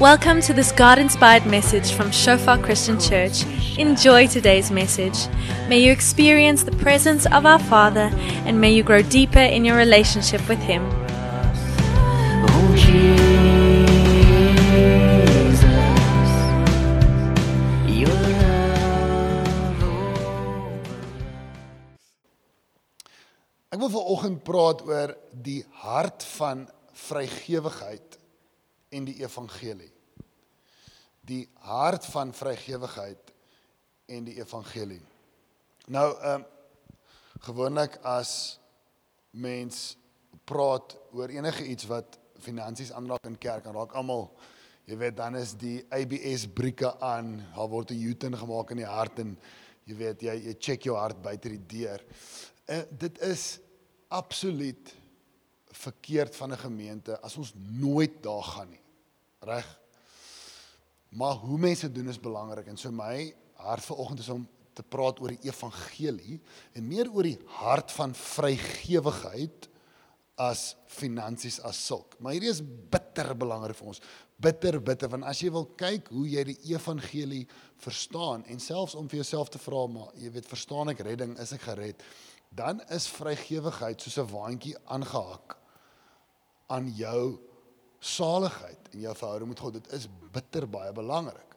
Welcome to this God inspired message from Shofar Christian Church. Enjoy today's message. May you experience the presence of our Father and may you grow deeper in your relationship with Him. Ek wil vanoggend praat oor die hart van vrygewigheid en die evangelie. Die hart van vrygewigheid en die evangelie. Nou ehm um, gewoonlik as mens praat oor enige iets wat finansies aanraak in kerk, dan raak almal jy weet dan is die ABS brieke aan, daar word 'n U-turn gemaak in die hart en jy weet jy jy check jou hart buite die deur. En dit is absoluut verkeerd van 'n gemeente as ons nooit daar gaan nie. Reg? Maar hoe mense doen is belangrik en so my hart vanoggend is om te praat oor die evangelie en meer oor die hart van vrygewigheid as finansies as sulk. Maar hierdie is bitter belangrik vir ons. Bitter bitter want as jy wil kyk hoe jy die evangelie verstaan en selfs om vir jouself te vra maar jy weet verstaan ek redding is ek gered dan is vrygewigheid soos 'n waantjie aangehak aan jou saligheid en jou verhouding met God. Dit is bitter baie belangrik.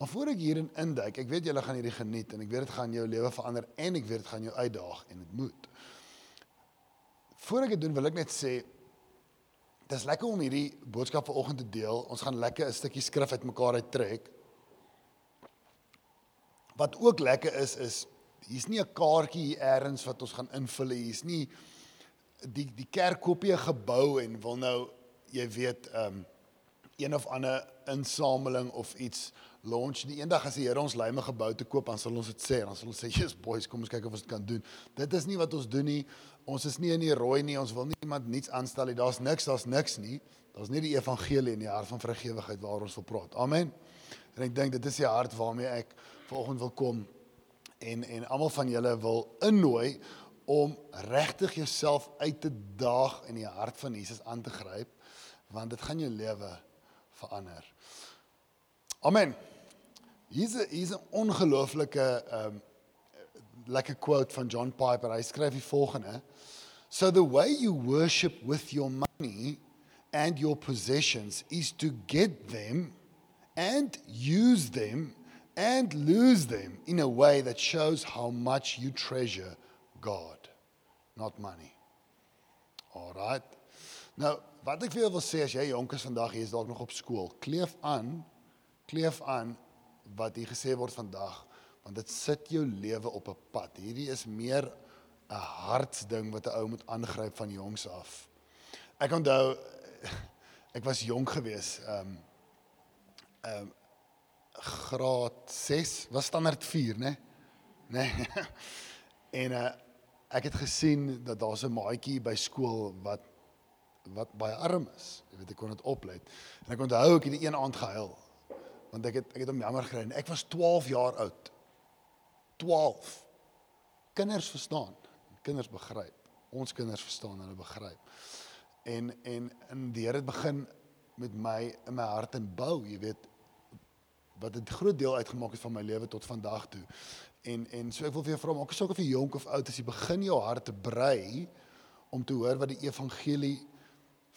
Maar voor ek hierin induik, ek weet julle gaan hierdie geniet en ek weet dit gaan jou lewe verander en ek weet dit gaan jou uitdaag en dit moet. Voor ek dit doen, wil ek net sê dis lekker om hierdie boodskap vanoggend te deel. Ons gaan lekker 'n stukkie skrif uitmekaar uittrek. Wat ook lekker is is hier's nie 'n kaartjie hier eers wat ons gaan invul. Hier's nie die die kerk koop 'n gebou en wil nou jy weet um, een of ander insameling of iets launch nie. Eendag as die Here ons lyme gebou te koop, dan sal ons dit sê. Dan sal ons sê, "Jesus boys, kom ons kyk of ons dit kan doen." Dit is nie wat ons doen nie. Ons is nie in die rooi nie. Ons wil nie iemand niets aanstel nie. Daar's niks, daar's niks nie. Daar's nie die evangelie in die hart van vrygewigheid waaroor ons wil praat. Amen. En ek dink dit is die hart waarmee ek vanoggend wil kom en en almal van julle wil innooi om regtig jouself uit te daag in die hart van Jesus aan te gryp want dit gaan jou lewe verander. Amen. Hier's 'n hier's 'n ongelooflike um, lekker quote van John Piper. Hy skryf die volgende: So the way you worship with your money and your possessions is to get them and use them and lose them in a way that shows how much you treasure God, not money. Right. Nou, wat ek vir jou wil sê as jy jonk is vandag, jy is dalk nog op skool, kleef aan, kleef aan wat hier gesê word vandag, want dit sit jou lewe op 'n pad. Hierdie is meer 'n hartsding wat 'n ou moet aangryp van jongs af. Ek onthou ek was jonk geweest, ehm um, ehm um, graad 6, was standaard 4, né? Nee? Né? en uh, ek het gesien dat daar's 'n maatjie by skool wat wat baie arm is. Jy weet ek kon dit oplet. En ek onthou ek het die een aand gehuil want ek het ek het hom jammer gekry en ek was 12 jaar oud. 12. Kinders verstaan. Kinders begryp. Ons kinders verstaan, hulle begryp. En en in die Here het begin met my in my hart en bou, jy weet wat 'n groot deel uitgemaak het van my lewe tot vandag toe. En en so ek wil vir jou vra, maak asook of jy jonk of oud is, jy begin jou hart te brei om te hoor wat die evangelie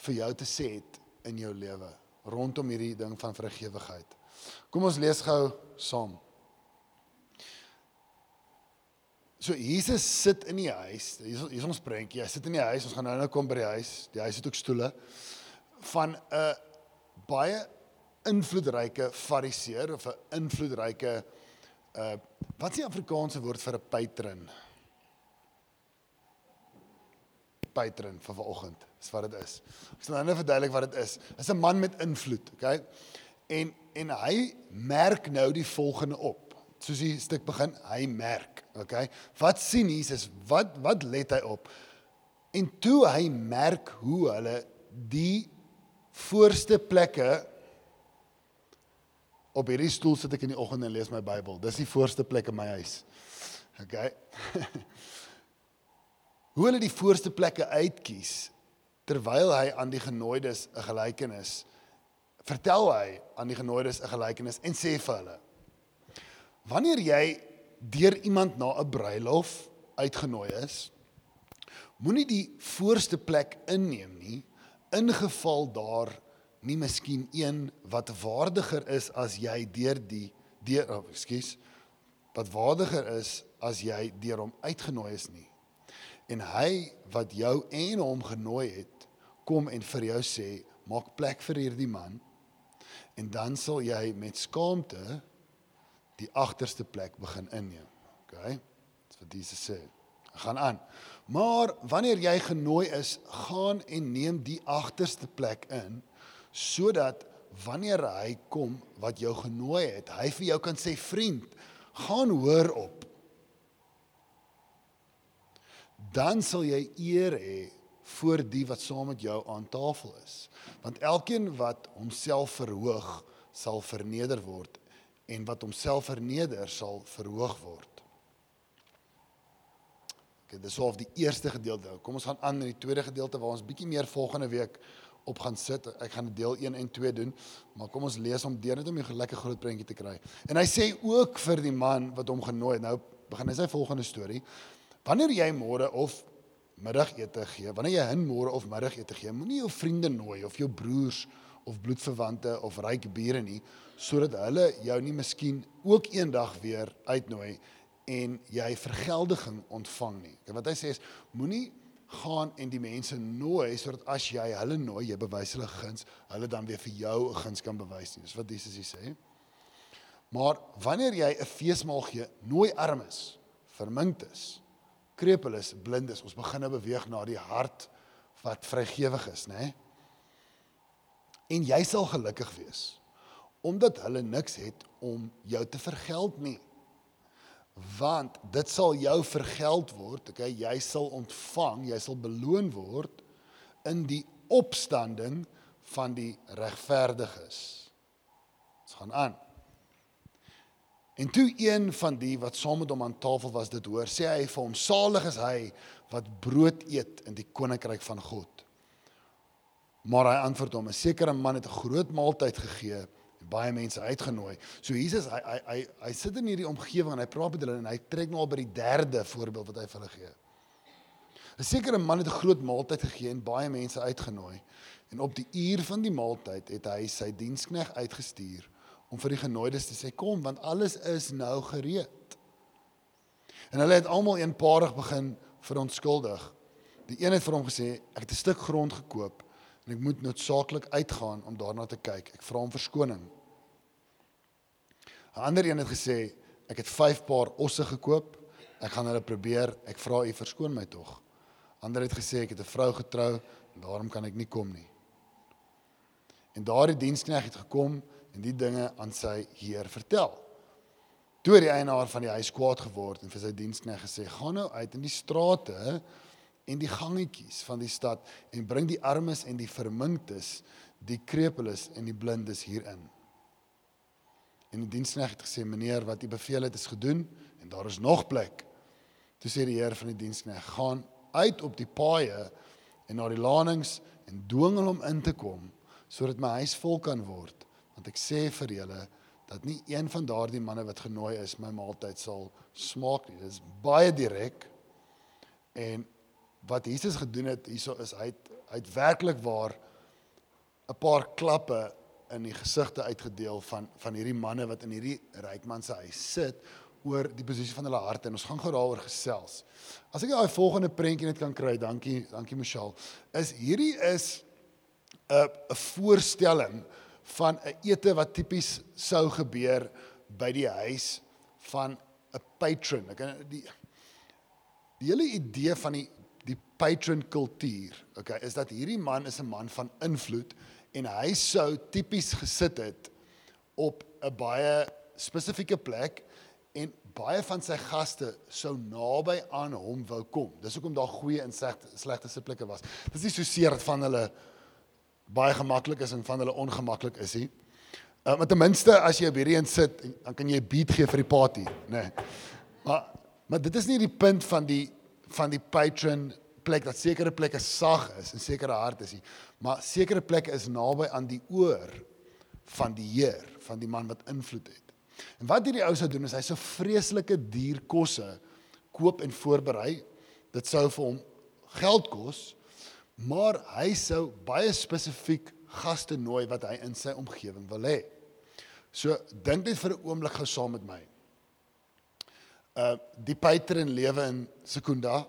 vir jou te sê het in jou lewe rondom hierdie ding van vrygewigheid. Kom ons lees gou saam. So Jesus sit in die huis. Hier is ons prentjie. Hy sit in die huis. Ons gaan nou nou kom by die huis. Die huis het ook stoele van 'n baie invloedryke fariseer of 'n invloedryke uh wat is die Afrikaanse woord vir 'n patron? Patron vir vanoggend. Dis wat dit is. Ek sal nou verduidelik wat dit is. Dis 'n man met invloed, okay? En en hy merk nou die volgende op. Soos die stuk begin, hy merk, okay? Wat sien Jesus? Wat wat let hy op? En toe hy merk hoe hulle die voorste plekke op hierdie stoel sit ek in die oggend en lees my Bybel. Dis die voorste plek in my huis. Okay. Hoe hulle die voorste plekke uitkies terwyl hy aan die genooides 'n gelykenis vertel hy aan die genooides 'n gelykenis en sê vir hulle: Wanneer jy deur iemand na 'n bruilof uitgenooi is, moenie die voorste plek inneem nie, ingeval daar nie miskien een wat waardiger is as jy deur die deur oh, ekskuus wat waardiger is as jy deur hom uitgenooi is nie. En hy wat jou en hom genooi het, kom en vir jou sê, maak plek vir hierdie man en dan sal jy met skaamte die agterste plek begin inneem. OK? Dis wat Jesus sê. Gaan aan. Maar wanneer jy genooi is, gaan en neem die agterste plek in sodat wanneer hy kom wat jou genooi het, hy vir jou kan sê vriend, gaan hoor op. Dan sal jy eer hê voor die wat saam met jou aan tafel is. Want elkeen wat homself verhoog, sal verneder word en wat homself verneder, sal verhoog word. Okay, dis al die eerste gedeelte. Kom ons gaan aan in die tweede gedeelte waar ons bietjie meer volgende week op gaan sit. Ek gaan deel 1 en 2 doen, maar kom ons lees hom deur net om 'n lekker groot prentjie te kry. En hy sê ook vir die man wat hom genooi het. Nou begin hy sy volgende storie. Wanneer jy môre of middagete gee, wanneer jy hin môre of middagete gee, moenie jou vriende nooi of jou broers of bloedverwante of ryk bure nie, sodat hulle jou nie miskien ook eendag weer uitnooi en jy vergeldiging ontvang nie. Wat hy sê is moenie gaan en die mense nooi sodat as jy hulle nooi, jy bewys hulle guns, hulle dan weer vir jou 'n guns kan bewys nie. Dis wat Jesus hier sê. Maar wanneer jy 'n feesmaal gee, nooi armes, vermintes, krepeles, blindes. Ons begin nou beweeg na die hart wat vrygewig is, né? En jy sal gelukkig wees omdat hulle niks het om jou te vergeld nie. Want dit sal jou vergeld word, okay? Jy sal ontvang, jy sal beloon word in die opstanding van die regverdiges. Ons gaan aan. En toe een van die wat saam met hom aan tafel was dit hoor, sê hy vir hom: "Salig is hy wat brood eet in die koninkryk van God." Maar hy antwoord hom: 'n sekere man het 'n groot maaltyd gegee baie mense uitgenooi. So Jesus hy hy hy hy sit in hierdie omgewing en hy praat met hulle en hy trek nou al by die derde voorbeeld wat hy vir hulle gee. 'n Sekere man het 'n groot maaltyd gegee en baie mense uitgenooi. En op die uur van die maaltyd het hy sy dienskneg uitgestuur om vir die genooides te sê kom want alles is nou gereed. En hulle het almal eenparig begin verontskuldig. Die een het vir hom gesê ek het 'n stuk grond gekoop en ek moet noodsaaklik uitgaan om daarna te kyk. Ek vra om verskoning. 'n Ander een het gesê ek het 5 paar osse gekoop. Ek gaan hulle probeer. Ek vra u verskoon my tog. Ander het gesê ek het 'n vrou getrou en daarom kan ek nie kom nie. En daardie diensknegt het gekom en die dinge aan sy heer vertel. Toe die eienaar van die huis kwaad geword en vir sy diensknegt gesê: "Gaan nou uit in die strate en die gangetjies van die stad en bring die armes en die verminktes, die krepeles en die blindes hierin. En die diensknegt het gesê: "Meneer, wat u beveel het is gedoen en daar is nog plek." Toe sê die heer van die diensknegt: "Gaan uit op die paaie en na die lanings en dwing hulle om in te kom sodat my huis vol kan word, want ek sê vir julle dat nie een van daardie manne wat genooi is my maaltyd sal smaak nie. Dit is baie direk. En wat Jesus gedoen het hierso is hy het, hy het werklik waar 'n paar klappe in die gesigte uitgedeel van van hierdie manne wat in hierdie ryk man se huis sit oor die posisie van hulle harte en ons gaan gou daaroor gesels. As ek daai volgende prentjie net kan kry, dankie, dankie Michelle. Is hierdie is 'n 'n voorstelling van 'n ete wat tipies sou gebeur by die huis van 'n patron. Ek die die hele idee van die die patron kultuur, okay, is dat hierdie man is 'n man van invloed en hy sou tipies gesit het op 'n baie spesifieke plek en baie van sy gaste sou naby aan hom wou kom. Dis hoekom daar goeie en slegte slegte sitplekke was. Dis nie so seer van hulle baie gemaklik is en van hulle ongemaklik is nie. Uh, maar ten minste as jy op hierdie een sit, dan kan jy 'n beat gee vir die party, nê. Nee. Maar maar dit is nie die punt van die van die patron plek dat sekere plekke sag is en sekere hard is nie, maar sekere plekke is naby aan die oor van die Heer, van die man wat invloed het. En wat hierdie ou sou doen is hy sou vreeslike dierkosse koop en voorberei. Dit sou vir hom geld kos, maar hy sou baie spesifiek gaste nooi wat hy in sy omgewing wil hê. So dink net vir 'n oomblik gou saam met my. Uh die patron lewe in Sekunda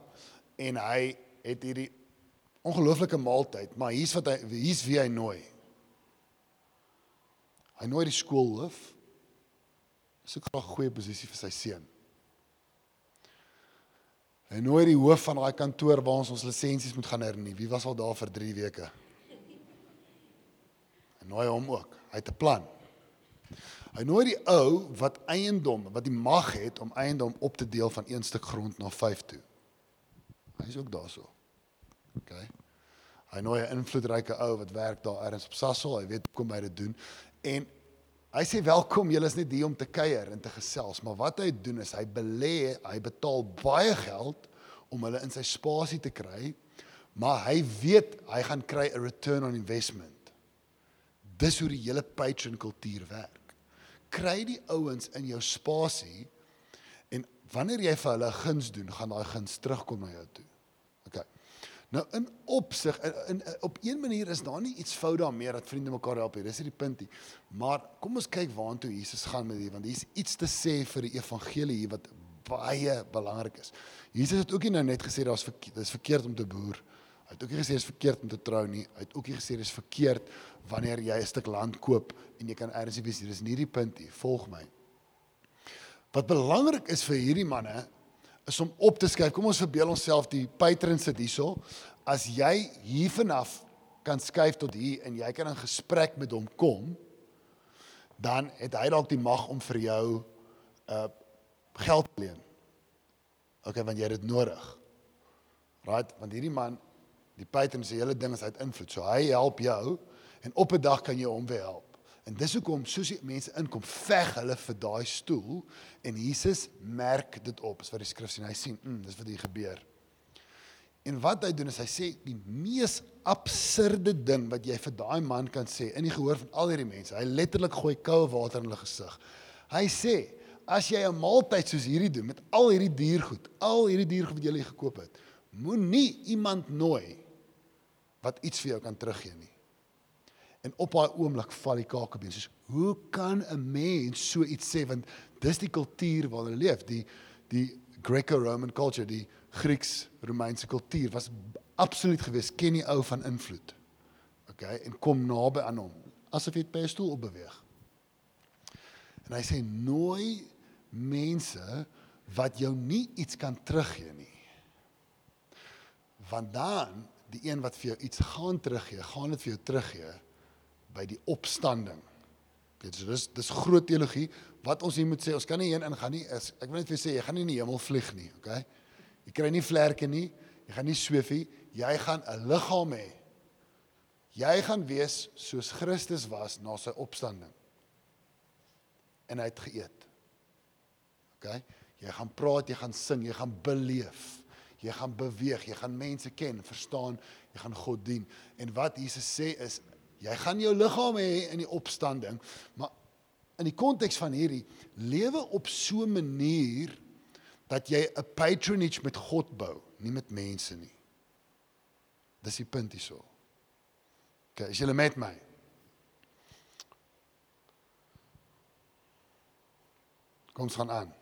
en hy het hierdie ongelooflike maaltyd, maar hier's wat hy hier's wie hy nooi. Hy nooi die skoolhoof. Graag 'n goeie posisie vir sy seun. Hy nooi die hoof van daai kantoor waar ons ons lisensies moet gaan hernie. Wie was al daar vir 3 weke? Hy nooi hom ook. Hy het 'n plan. Hy nooi die ou wat eiendom, wat die mag het om eiendom op te deel van een stuk grond na 5 toe. Hy is ook daarso. OK. Hy nooi 'n invloedryke ou wat werk daar ergens op Sasol. Hy weet kom hy dit doen. En hy sê welkom, julle is net hier om te kuier en te gesels, maar wat hy doen is hy belê, hy betaal baie geld om hulle in sy spasie te kry, maar hy weet hy gaan kry 'n return on investment. Dis hoe die hele patron kultuur werk. Kry die ouens in jou spasie en wanneer jy vir hulle guns doen, gaan daai guns terugkom na jou toe. Nou in opsig in, in, op een manier is daar nie iets fout daarmee dat vriende mekaar help nie. Dis nie die punt nie. Maar kom ons kyk waantoe Jesus gaan met hier want hier's iets te sê vir die evangelie hier wat baie belangrik is. Jesus het ook nie nou net gesê daar's verkeerd, dis verkeerd om te boer. Hy het ook nie gesê dis verkeerd om te trou nie. Hy het ook nie gesê dis verkeerd wanneer jy 'n stuk land koop en jy kan ergens wees. Dis nie die punt nie. Volg my. Wat belangrik is vir hierdie manne is om op te skryf. Kom ons verbeel onsself die patron sit hierso. As jy hier vanaf kan skuif tot hier en jy kan in gesprek met hom kom, dan het hy dalk die mag om vir jou uh geld te leen. OK, want jy het dit nodig. Right? Want hierdie man, die patron se hele ding is uit invloed. So hy help jou en op 'n dag kan jy hom weer help. En dis hoekom soos die mense inkom, veg hulle vir daai stoel en Jesus merk dit op. Dis wat die skrif sê. Hy sien, mm, dis wat hier gebeur. En wat hy doen is hy sê die mees absurde ding wat jy vir daai man kan sê in die gehoor van al hierdie mense. Hy letterlik gooi koue water in hulle gesig. Hy sê as jy 'n maaltyd soos hierdie doen met al hierdie diergoed, al hierdie diergoed wat jy gele gekoop het, moenie iemand nooi wat iets vir jou kan teruggee nie. En op daai oomblik val die kakebeen soos hoe kan 'n mens so iets sê want dis die kultuur waarin hulle leef, die die Greco-Roman culture, die Grieks-Romeinse kultuur was absoluut gewees ken die ou van invloed. OK, en kom naby aan hom asof jy by 'n stoel opbeweeg. En hy sê nooi mense wat jou nie iets kan teruggee nie. Want dan die een wat vir jou iets gaan teruggee, gaan dit vir jou teruggee by die opstanding. Dit is dis groot teologie wat ons hier moet sê. Ons kan nie heen ingaan nie. Is, ek wil net vir sê jy gaan nie in die hemel vlieg nie, okay? Jy kry nie vlerke nie. Jy gaan nie sweef nie. Jy gaan 'n liggaam hê. Jy gaan wees soos Christus was na sy opstanding. En hy het geëet. OK? Jy gaan praat, jy gaan sing, jy gaan beleef. Jy gaan beweeg, jy gaan mense ken, verstaan, jy gaan God dien. En wat Jesus sê is jy gaan jou liggaam hê in die opstanding, maar in die konteks van hierdie lewe op so 'n manier dat jy 'n patronage met God bou, nie met mense nie. Dis die punt hierso. OK, is julle met my? Kom ons gaan aan.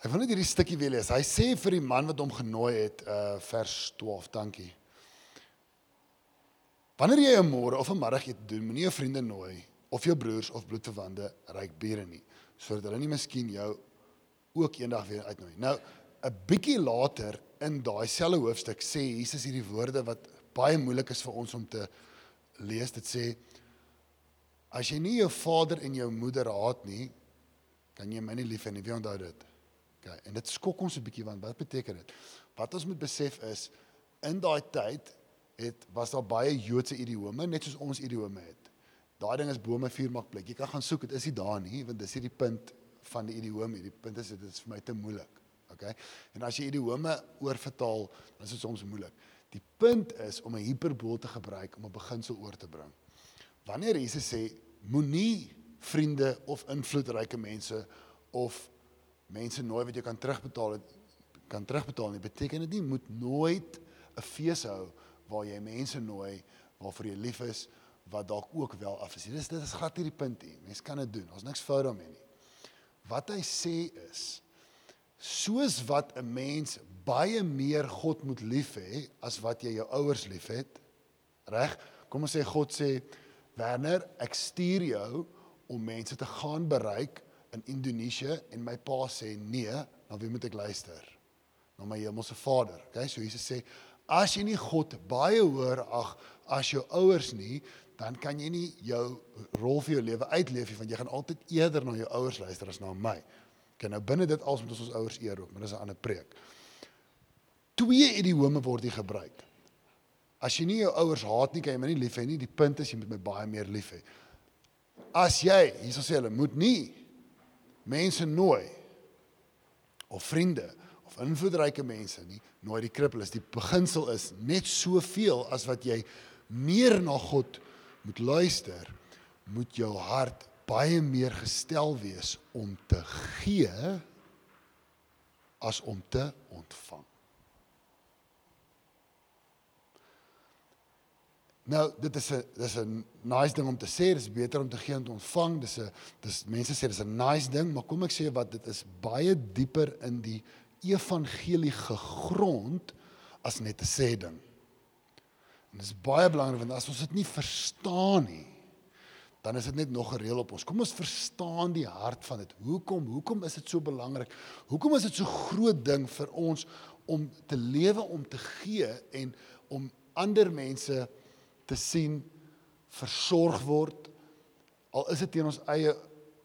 Hy wil net hierdie stukkie weer lees. Hy sê vir die man wat hom genooi het, uh vers 12, dankie. Wanneer jy 'n môre of 'n middagete doen, moenie jou vriende nooi of jou broers of bloedverwante ryk bure nie, sodat hulle nie miskien jou ook eendag weer uitnooi. Nou, 'n bietjie later in daai selfe hoofstuk sê Jesus hierdie woorde wat baie moeilik is vir ons om te lees. Dit sê as jy nie jou vader en jou moeder haat nie, kan jy my nie lief hê nie. Wie onthou dit? Okay, en dit skok ons 'n bietjie want wat beteken dit? Wat ons moet besef is in daai tyd het was daar baie Joodse idiome net soos ons idiome het. Daai ding is bome vier maak plek. Jy kan gaan soek, dit is nie daar nie want dis hier die punt van die idiome. Die punt is dit is vir my te moeilik. Okay? En as jy idiome oorvertaal, dan is dit soms moeilik. Die punt is om 'n hiperbool te gebruik om 'n beginsel oor te bring. wanneer Jesus sê moenie vriende of invloedryke mense of mense nooi wat jy kan terugbetaal het kan terugbetaal nie beteken dit nie moet nooit 'n fees hou waar jy mense nooi waarvoor jy lief is wat dalk ook wel af is. Dis dit is glad nie die punt nie. Mense kan dit doen. Ons niks fout daarmee nie. Wat hy sê is soos wat 'n mens baie meer God moet lief hê as wat jy jou ouers liefhet. Reg? Kom ons sê God sê Werner, ek stuur jou om mense te gaan bereik in Indonesië en my pa sê nee, dan wie moet ek luister? Na my hemelse Vader. Okay? So Jesus sê as jy nie God baie hoor ag as jou ouers nie, dan kan jy nie jou rol vir jou lewe uitleef nie want jy gaan altyd eerder na jou ouers luister as na my. Okay, nou binne dit als moet ons ons ouers eer ook, maar dis 'n ander preek. Twee idiome word hier gebruik. As jy nie jou ouers haat nie, kan jy my nie lief hê nie. Die punt is jy moet my baie meer lief hê. As jy, hierso sê hulle, moet nie mense nooi of vriende of invloedryke mense nie, nooi die krippeles. Die beginsel is net soveel as wat jy meer na God moet luister, moet jou hart baie meer gestel wees om te gee as om te ontvang. Nou, dit is 'n dis 'n nice ding om te sê, dis beter om te gee en te ontvang. Dis 'n dis mense sê dis 'n nice ding, maar kom ek sê wat dit is baie dieper in die evangelie gegrond as net 'n sê ding. En dis baie belangrik want as ons dit nie verstaan nie, dan is dit net nog 'n reël op ons. Kom ons verstaan die hart van dit. Hoekom? Hoekom is dit so belangrik? Hoekom is dit so groot ding vir ons om te lewe om te gee en om ander mense te sien versorg word al is dit teen ons eie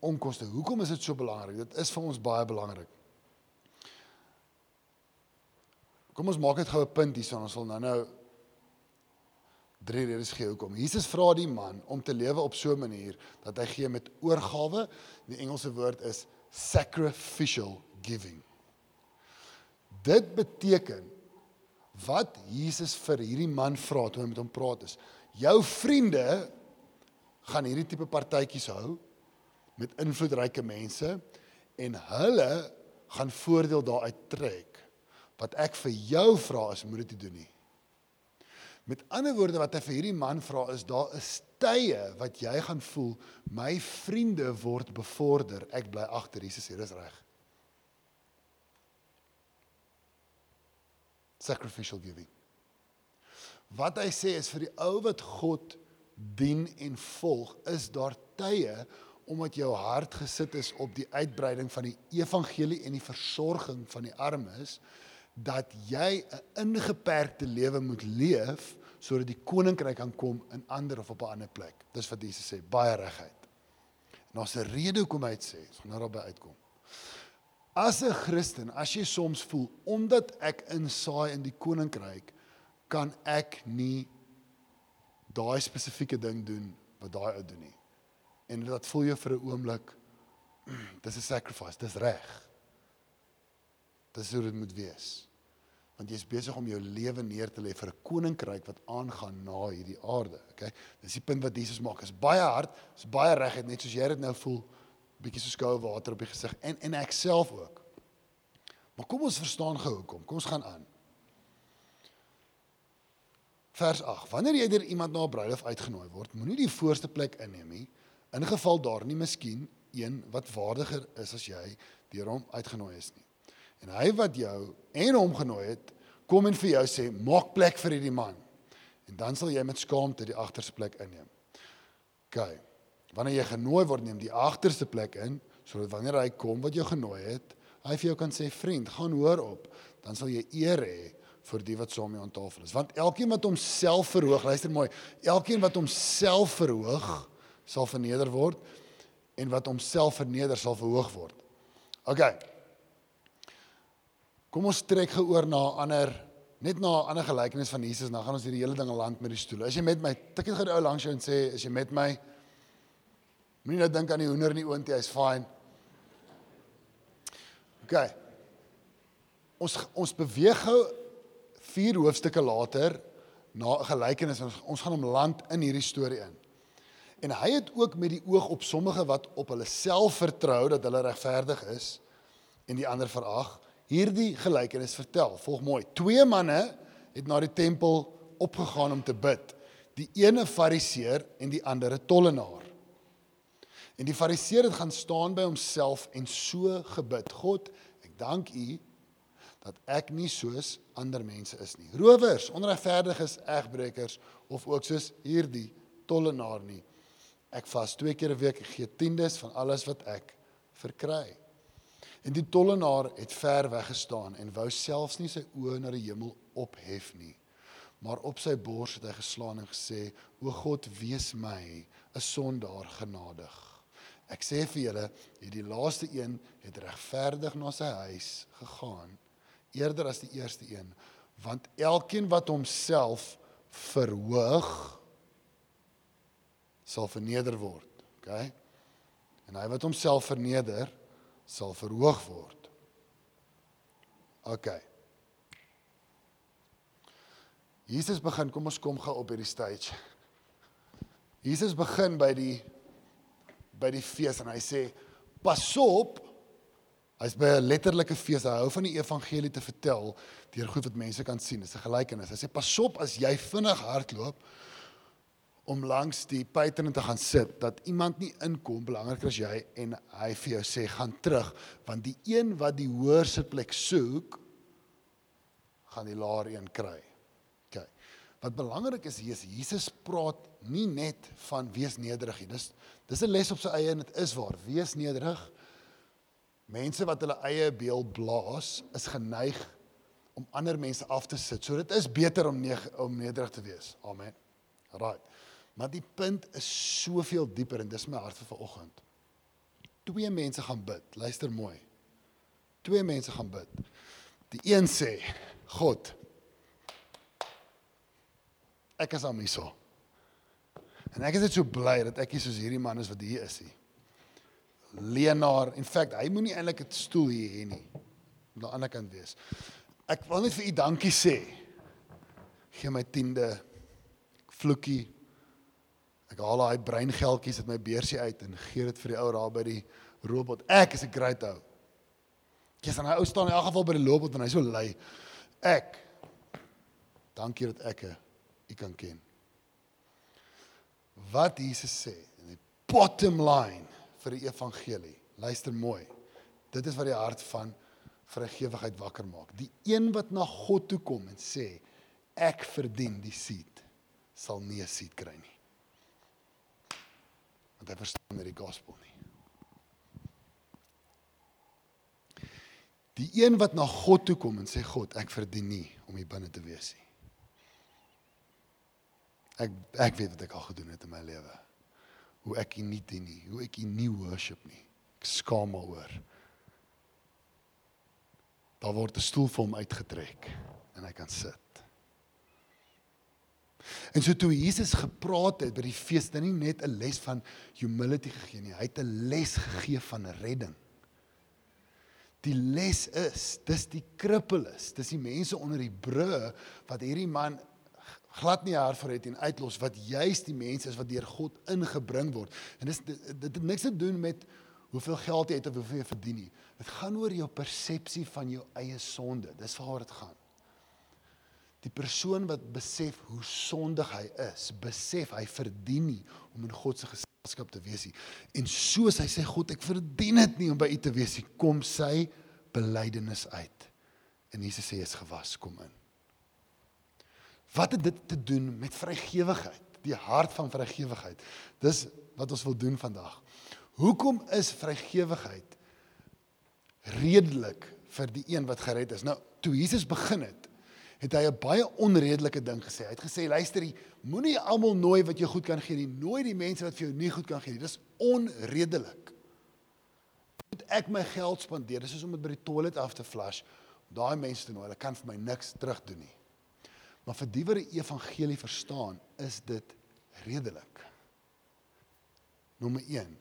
onkoste. Hoekom is dit so belangrik? Dit is vir ons baie belangrik. Kom ons maak dit gou 'n punt hierson. Ons sal nou-nou drie redes gee hoekom. Jesus vra die man om te lewe op so 'n manier dat hy gee met oorgawe. Die Engelse woord is sacrificial giving. Dit beteken wat Jesus vir hierdie man vra toe hy met hom praat is. Jou vriende gaan hierdie tipe partytjies hou met invloedryke mense en hulle gaan voordeel daaruit trek. Wat ek vir jou vra is moet dit doen nie. Met ander woorde wat hy vir hierdie man vra is daar is tye wat jy gaan voel my vriende word bevorder. Ek bly agter Jesus sê dis reg. sacrificial giving. Wat hy sê is vir die ou wat God dien en volg, is daar tye omdat jou hart gesit is op die uitbreiding van die evangelie en die versorging van die armes dat jy 'n ingeperkte lewe moet leef sodat die koninkryk kan kom in ander of op 'n ander plek. Dis wat Jesus sê, baie regheid. En daar's 'n rede hoekom hy dit sê, ons gaan nou daarby uitkom. As 'n Christen, as jy soms voel omdat ek insaai in die koninkryk, kan ek nie daai spesifieke ding doen wat daai ou doen nie. En dit voel jou vir 'n oomblik dis 'n sacrifice, dis reg. Dis hoe dit moet wees. Want jy's besig om jou lewe neer te lê vir 'n koninkryk wat aangaan na hierdie aarde, okay? Dis die punt wat Jesus maak. Is baie hard, is baie reg, net soos jy dit nou voel bietjie so skoue water op die gesig en en ek self ook. Maar kom ons verstaan gou hoekom. Kom ons gaan aan. Vers 8. Wanneer jy deur iemand na 'n bruilof uitgenooi word, moenie die voorste plek inneem nie, in geval daar nie miskien een wat waardiger is as jy deur hom uitgenooi is nie. En hy wat jou en hom genooi het, kom en vir jou sê, "Maak plek vir hierdie man." En dan sal jy met skaamte die agterste plek inneem. OK. Wanneer jy genooi word, neem die agterste plek in sodat wanneer hy kom wat jou genooi het, hy vir jou kan sê vriend, gaan hoor op, dan sal jy eer hê vir die wat saam met jou aan tafel is. Want elkeen wat homself verhoog, luister mooi, elkeen wat homself verhoog, sal verneder word en wat homself verneder sal verhoog word. OK. Kom ons trek gou oor na 'n ander net na 'n ander gelykenis van Jesus, dan gaan ons hierdie hele ding land met die stoele. As jy met my, tik dit gou die ou langs jou en sê, as jy met my Moenie nou dink aan die hoender in die oontie, hy's fine. OK. Ons ons beweeg gou vier hoofstukke later na 'n gelykenis ons ons gaan hom land in hierdie storie in. En hy het ook met die oog op sommige wat op hulle self vertrou dat hulle regverdig is en die ander verag, hierdie gelykenis vertel. Volg mooi. Twee manne het na die tempel opgegaan om te bid. Die ene fariseer en die ander 'n tollenaar. En die fariseer het gaan staan by homself en so gebid: God, ek dank U dat ek nie soos ander mense is nie. Rowers, onregverdiges, egbreekers of ook soos hierdie tollenaar nie. Ek vas twee keer 'n week, ek gee tiendes van alles wat ek verkry. En die tollenaar het ver weg gestaan en wou selfs nie sy oë na die hemel ophef nie. Maar op sy bors het hy geslaan en gesê: "O God, wees my 'n sondaar genadig." Ek sê vir julle, hierdie laaste een het regverdig na sy huis gegaan eerder as die eerste een, want elkeen wat homself verhoog sal verneder word, okay? En hy wat homself verneder sal verhoog word. Okay. Jesus begin, kom ons kom gou op hierdie stage. Jesus begin by die by die fees en hy sê pas op hy's by 'n letterlike fees hy hou van die evangelie te vertel deur goed wat mense kan sien dis 'n gelykenis hy sê pas op as jy vinnig hardloop om langs die patron te gaan sit dat iemand nie inkom belangriker as jy en hy vir jou sê gaan terug want die een wat die hoërste plek soek gaan die laer een kry. OK. Wat belangrik is hier is Jesus praat nie net van wees nederig nie. Dis dis 'n les op sy eie en dit is waar. Wees nederig. Mense wat hulle eie beeld blaas is geneig om ander mense af te sit. So dit is beter om ne om nederig te wees. Amen. Right. Maar die punt is soveel dieper en dis my hart vir vanoggend. Twee mense gaan bid. Luister mooi. Twee mense gaan bid. Die een sê, God, ek is aan my so. En ek is net so bly dat ek nie soos hierdie man is wat hier is. Leenaar, in feite, hy moenie eintlik 'n stoel hier hê nie. Aan die ander kant wees. Ek wil net vir u dankie sê. Gee my tiende vloekie. Ek haal daai breingeldjies uit my beursie uit en gee dit vir die ou daar by die robot. Ek is 'n great ou. Jy's aan 'n ou staan in elk geval by die robot en hy's so lui. Ek dankie dat ek u kan ken. Wat Jesus sê in die bottom line vir die evangelie. Luister mooi. Dit is wat die hart van vrygewigheid wakker maak. Die een wat na God toe kom en sê ek verdien die seed sal nie 'n seed kry nie. Want hy verstaan nie die gospel nie. Die een wat na God toe kom en sê God, ek verdien nie om hier binne te wees nie. Ek ek weet wat ek al gedoen het in my lewe. Hoe ek U nie dien nie, hoe ek U nie worship nie. Ek skaam my oor. Daar word 'n stoel vir hom uitgetrek en hy kan sit. En so toe Jesus gepraat het by die fees, het hy nie net 'n les van humility gegee nie, hy het 'n les gegee van redding. Die les is, dis die krippeles, dis die mense onder die brug wat hierdie man glad nie hart vir het en uitlos wat juis die mense is wat deur God ingebring word. En dis dit het niks te doen met hoeveel geld jy het of hoeveel jy verdien nie. Dit gaan oor jou persepsie van jou eie sonde. Dis waaroor dit gaan. Die persoon wat besef hoe sondig hy is, besef hy verdien nie om in God se geselskap te wees nie. En soos hy sê God, ek verdien dit nie om by U te wees nie, kom sy belydenis uit. En Jesus sê jy's gewas, kom in. Wat het dit te doen met vrygewigheid? Die hart van vrygewigheid. Dis wat ons wil doen vandag. Hoekom is vrygewigheid redelik vir die een wat gered is? Nou, toe Jesus begin het, het hy 'n baie onredelike ding gesê. Hy het gesê, luister, moenie almal nooi wat jou goed kan gee nie. Nooi die mense wat vir jou nie goed kan gee nie. Dis onredelik. Moet ek my geld spandeer? Dis soos om dit by die toilet af te flush. Daai mense te nooi, hulle kan vir my niks terug doen nie. Maar vir die wat die evangelie verstaan, is dit redelik. Nommer 1.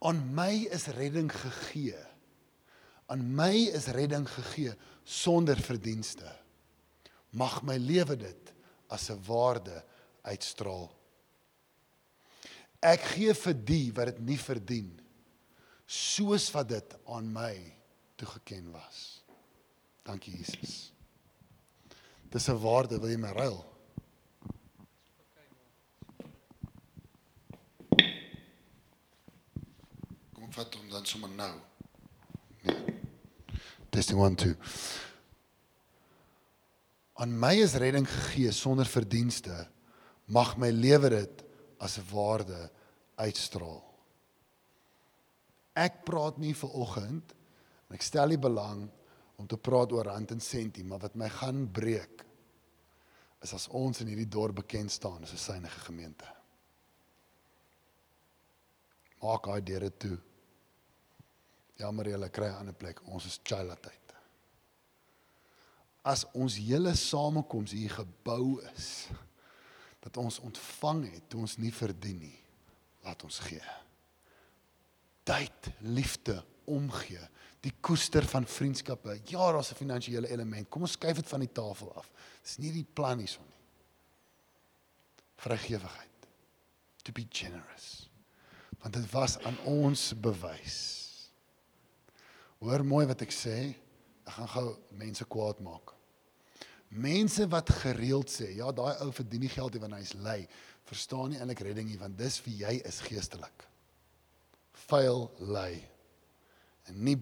Aan my is redding gegee. Aan my is redding gegee sonder verdienste. Mag my lewe dit as 'n waarde uitstraal. Ek gee vir die wat dit nie verdien soos wat dit aan my toegeken was. Dankie Jesus. Dis 'n waarde, wil jy my ruil? Kom vat hom dan sommer nou. Nee. Testing 1 2. Aan my is redding gegee sonder verdienste. Mag my lewe dit as 'n waarde uitstraal. Ek praat nie vir oggend en ek stel nie belang om te praat oor rand en sentie, maar wat my gaan breek is as ons in hierdie dorp bekend staan as 'n synige gemeente. Maak daai deure toe. Jammer jy kry 'n ander plek. Ons is Chila tyd. As ons hele samekoms hier gebou is dat ons ontvang het toe ons nie verdien nie, laat ons gee. Tyd, liefde, omgee, die koester van vriendskappe. Ja, daar's 'n finansiële element. Kom ons skuif dit van die tafel af. Dis nie die plan hierson nie. Vrygewigheid. To be generous. Want dit was aan ons bewys. Hoor mooi wat ek sê. Ek gaan gou mense kwaad maak. Mense wat gereeld sê, ja, daai ou verdien nie geld nie want hy's lui, verstaan nie eintlik redding nie want dis wie jy is geestelik. Vuil lui. En nie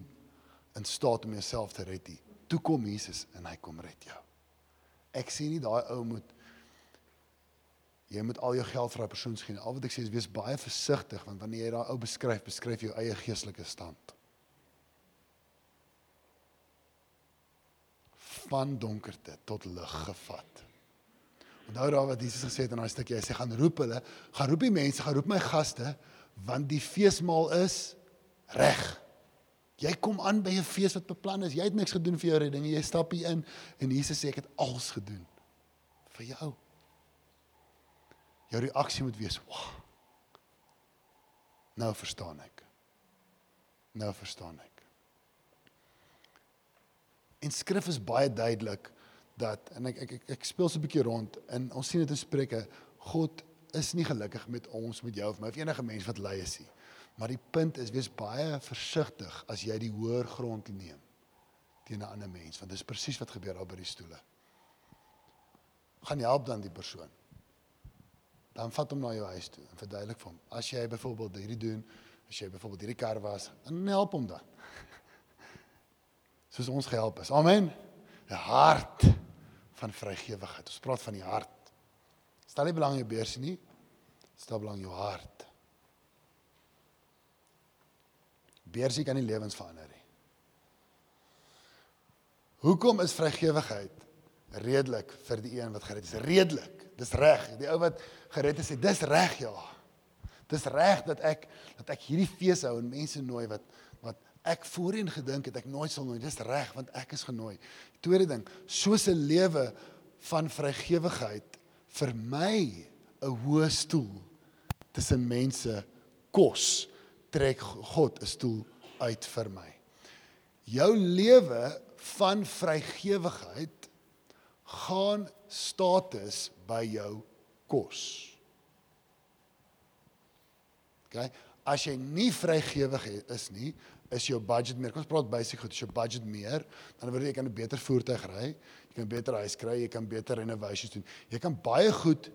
in staat om jouself te red nie. Toe kom Jesus en hy kom red jou. Ek sê nie daai ou moet jy moet al jou geld vir 'n persoon nie. Al wat ek sê is wees baie versigtig want wanneer jy daai ou beskryf, beskryf jou eie geestelike stand. Van donkerte tot lig gevat. Onthou daar wat Jesus gesê het in daai stukkie, hy sê gaan roep hulle, gaan roep die mense, gaan roep my gaste want die feesmaal is reg. Jy kom aan by 'n fees wat beplan is. Jy het niks gedoen vir jou redding. Jy stap hier in en Jesus sê ek het alles gedoen vir jou. Jou reaksie moet wees, "Wow." Nou verstaan ek. Nou verstaan ek. En skrif is baie duidelik dat en ek ek ek, ek speel so 'n bietjie rond en ons sien dit in Spreuke, God is nie gelukkig met ons met jou of my of enige mens wat lei is nie. Maar die punt is wees baie versigtig as jy die hoër grond neem teen 'n ander mens want dis presies wat gebeur daar by die stoele. Gaan help dan die persoon. Dan vat hom na jou huis toe en verduidelik vir hom. As jy byvoorbeeld hierdie doen, as jy byvoorbeeld hierdie kar was, dan help hom dan. Soos ons gehelp is. Amen. 'n Hart van vrygewigheid. Ons praat van die hart. Stel nie belang in jou beursie nie. Stel belang in jou hart. Beursie kan nie lewens verander nie. Hoekom is vrygewigheid redelik vir die een wat gered is? Redelik. Dis reg. Die ou wat gered is, sê dis reg ja. Dis reg dat ek dat ek hierdie fees hou en mense nooi wat ek voorheen gedink het ek nooit sal nooi. Dis reg want ek is genooi. Tweede ding, soos 'n lewe van vrygewigheid vir my 'n hoë stoel tussen mense kos trek God 'n stoel uit vir my. Jou lewe van vrygewigheid gaan status by jou kos. OK? As jy nie vrygewig is nie, is jou budget meer. Kom ons praat basies goed, is jou budget meer, dan word jy kan 'n beter voertuig ry, jy kan beter huis kry, jy kan beter renovations doen. Jy kan baie goed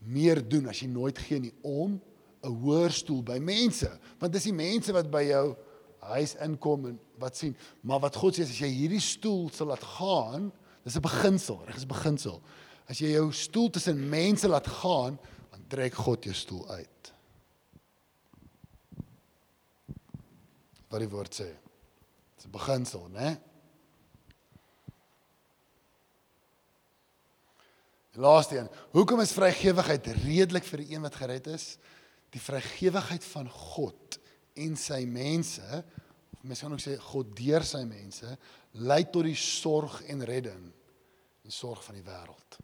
meer doen as jy nooit gee nie om 'n hoër stoel by mense, want dis die mense wat by jou huis inkom en wat sien, maar wat God sê is as jy hierdie stoel sal laat gaan, dis 'n beginsel, reg is 'n beginsel. As jy jou stoel tussen mense laat gaan, dan trek God jou stoel uit. Wat die woord sê. Dis 'n beginsel, né? Die laaste een. Hoekom is vrygewigheid redelik vir die een wat gered is? Die vrygewigheid van God en sy mense, of mens kan ook sê God deur sy mense, lei tot die sorg en redding en sorg van die wêreld.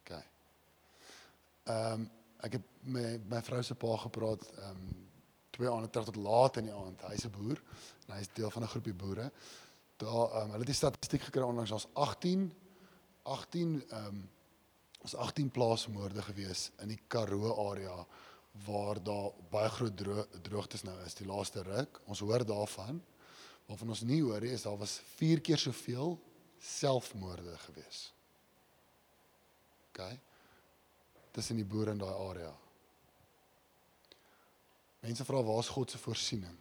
OK. Ehm um, ek het met my vrou se pa gepraat ehm um, twee aande terug tot laat in die aand. Hy's 'n boer en hy's deel van 'n groepie boere. Daar ehm um, hulle het die statistiek gekry onlangs ons 18 18 ehm um, Ons 18 plaasmoorde gewees in die Karoo area waar daar baie groot dro droogtes nou is die laaste ruk. Ons hoor daarvan. Waarvan ons nie hoor nie is daar was 4 keer soveel selfmoorde gewees. OK. Tussen die boere in daai area. Mense vra waar is God se voorsiening?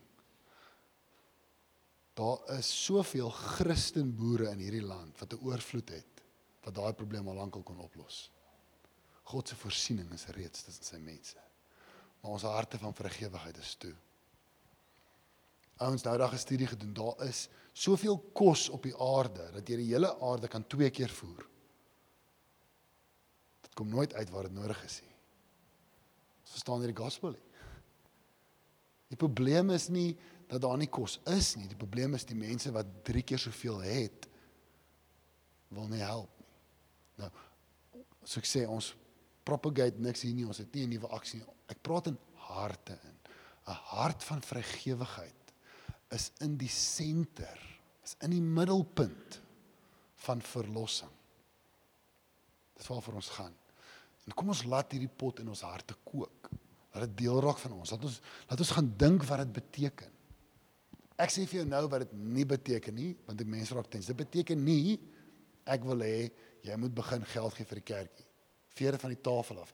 Daar is soveel Christen boere in hierdie land wat 'n oorvloed het wat daai probleem al lankal kon oplos. God se voorsiening is reeds tussen sy mense. Maar ons harte van vergewigheid is toe. Ouens, nou daag 'n studie gedoen. Daar is soveel kos op die aarde dat jy die hele aarde kan twee keer voer. Dit kom nooit uit waar dit nodig is nie. Ons verstaan hierdie gospel nie. Die probleem is nie dat daar nie kos is nie. Die probleem is die mense wat 3 keer soveel het wil nie help nie. Nou, so ek sê ons propagate niks hier nie. Ons het nie 'n nuwe aksie nie. Ek praat in harte in. 'n Hart van vrygewigheid is in die senter, is in die middelpunt van verlossing. Dis waarvoor ons gaan. En kom ons laat hierdie pot in ons harte kook. Laat dit deel raak van ons. Laat ons laat ons gaan dink wat dit beteken. Ek sê vir jou nou wat dit nie beteken nie, want die mense raak tens. Dit beteken nie ek wil hê jy moet begin geld gee vir die kerkie. Dit van die tafel af.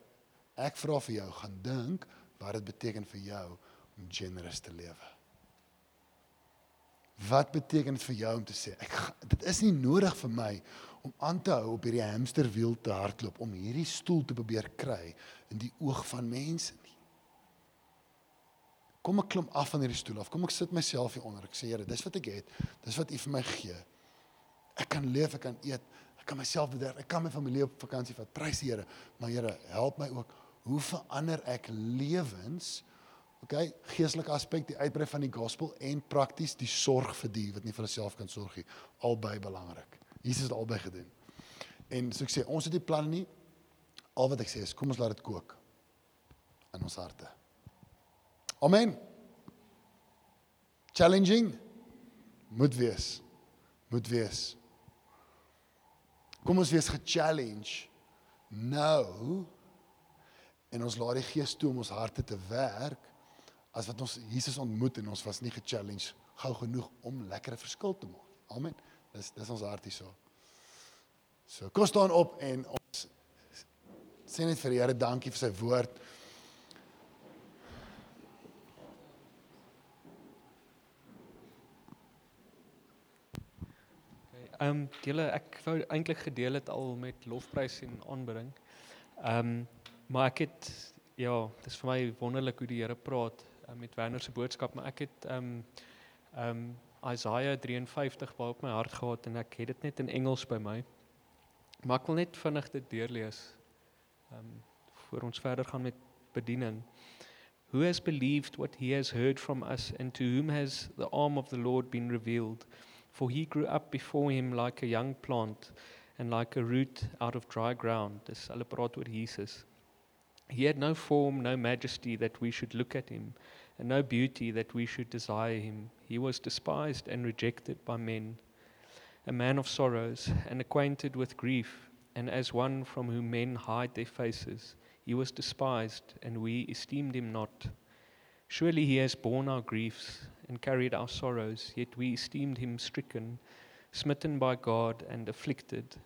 Ek vra vir jou, gaan dink wat dit beteken vir jou om generous te lewe. Wat beteken dit vir jou om te sê ek dit is nie nodig vir my om aan te hou op hierdie hamsterwiel te hardloop om hierdie stoel te probeer kry in die oog van mense. Kom ek klim af van hierdie stoel af. Kom ek sit myself hier onder. Ek sê Here, dis wat ek het. Dis wat U vir my gee. Ek kan leef, ek kan eet, ek kan myself bederf, ek kan my familie op vakansie vat. Prys die Here. Maar Here, help my ook. Hoe verander ek lewens? OK, geestelike aspek, die uitbrei van die gospel en prakties die sorg vir die wat nie vir hulself kan sorg nie. Albei belangrik. Jesus het albei gedoen. En so ek sê, ons het nie planne nie. Al wat ek sê is kom ons laat dit kook in ons harte. Amen. Challenging moet wees. Moet wees. Kom ons wees ge-challenge nou en ons laat die Gees toe om ons harte te werk as wat ons Jesus ontmoet en ons was nie ge-challenge gou genoeg om lekkere verskil te maak. Amen. Dis dis ons hart hierso. So kom staan op en ons sê net vir die Here dankie vir sy woord. Ehm um, julle ek wou eintlik gedeel het al met lofprys en aanbidding. Ehm um, maar ek het ja, dis vir my wonderlik hoe die Here praat uh, met Werner se boodskap, maar ek het ehm um, ehm um, Isaiah 53 baie op my hart gehad en ek het dit net in Engels by my. Maar ek wil net vinnig dit deurlees. Ehm um, voor ons verder gaan met bediening. Who has believed what he has heard from us and to whom has the arm of the Lord been revealed? For he grew up before him like a young plant and like a root out of dry ground. Dis hulle praat Jesus. He had no form, no majesty that we should look at him, and no beauty that we should desire him. He was despised and rejected by men, a man of sorrows and acquainted with grief, and as one from whom men hide their faces. He was despised, and we esteemed him not. Surely he has borne our griefs and carried our sorrows, yet we esteemed him stricken, smitten by God, and afflicted.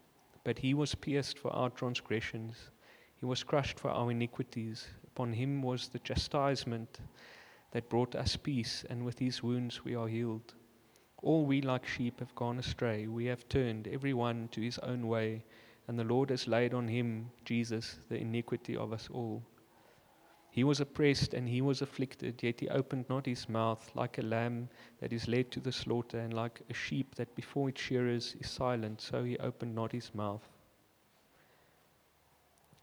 But he was pierced for our transgressions, he was crushed for our iniquities. Upon him was the chastisement that brought us peace, and with his wounds we are healed. All we like sheep have gone astray, we have turned every one to his own way, and the Lord has laid on him, Jesus, the iniquity of us all. He was oppressed and he was afflicted, yet he opened not his mouth, like a lamb that is led to the slaughter, and like a sheep that before its shearers is silent, so he opened not his mouth.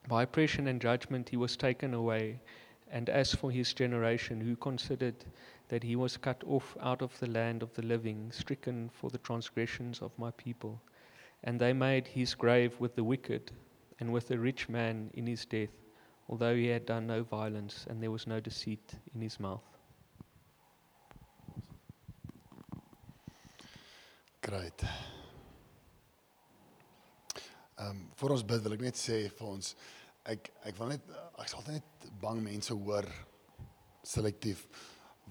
By oppression and judgment he was taken away. And as for his generation, who considered that he was cut off out of the land of the living, stricken for the transgressions of my people. And they made his grave with the wicked, and with the rich man in his death, although he had done no violence, and there was no deceit in his mouth. Great. Ehm um, voor ons bid wil ek net sê vir ons ek ek wil net ek's altyd net bang mense hoor selektief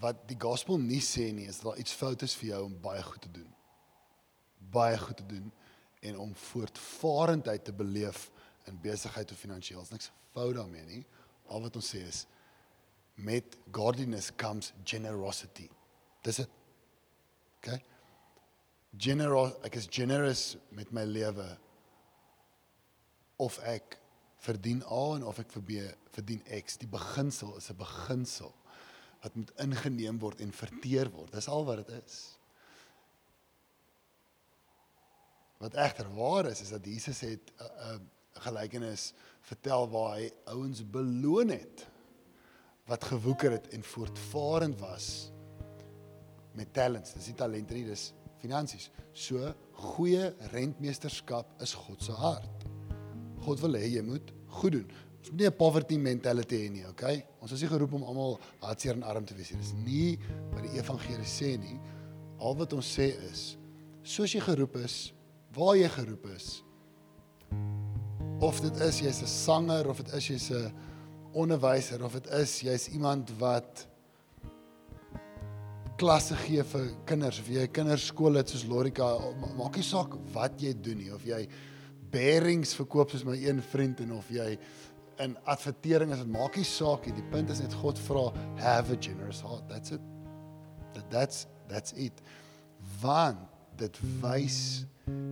wat die gospel nie sê nie is dat daar iets fout is vir jou om baie goed te doen. Baie goed te doen en om voortvarendheid te beleef in besigheid of finansiëel. Ons niks fout daarmee nie. Al wat ons sê is met godliness comes generosity. Dis dit. OK? Generous ek is generous met my lewe of ek verdien A en of ek vir B verdien X. Die beginsel is 'n beginsel wat moet ingeneem word en verteer word. Dis al wat dit is. Wat egter waar is is dat Jesus het 'n uh, 'n uh, gelykenis vertel waar hy ouens beloon het wat gewoeker het en voortvarend was met talents. Dis nie talente nie, dis finansies. So goeie rentmeesterskap is God se hart. God wil hê jy moet goed doen. Ons moet nie 'n poverty mentality hê nie, okay? Ons is nie geroep om almal hartseer en arm te wees nie. Dis nie wat die evangelie sê nie. Al wat ons sê is soos jy geroep is, waar jy geroep is. Of dit is jy's 'n sanger of dit is jy's 'n onderwyser of dit is jy's iemand wat klasse gee vir kinders of jy 'n kinderskool het soos Lorika, maak nie saak wat jy doen nie of jy bearings verkoop soos my een vriend en of jy in advertering is, dit maak nie saak nie. Die punt is net God vra have a generous heart. That's it. That that's that's it. Want dit wys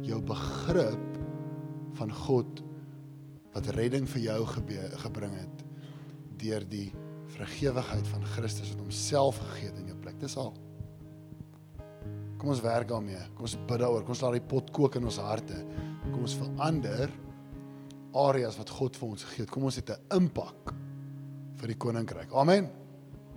jou begrip van God wat redding vir jou gebeur, gebring het deur die vergewigheid van Christus wat homself gegee het in jou plek. Dis al. Kom ons werk daarmee. Kom ons bid daaroor. Kom ons laat die pot kook in ons harte. Kom ons verander areas wat God vir ons gegee het. Kom ons het 'n impak vir die koninkryk. Amen.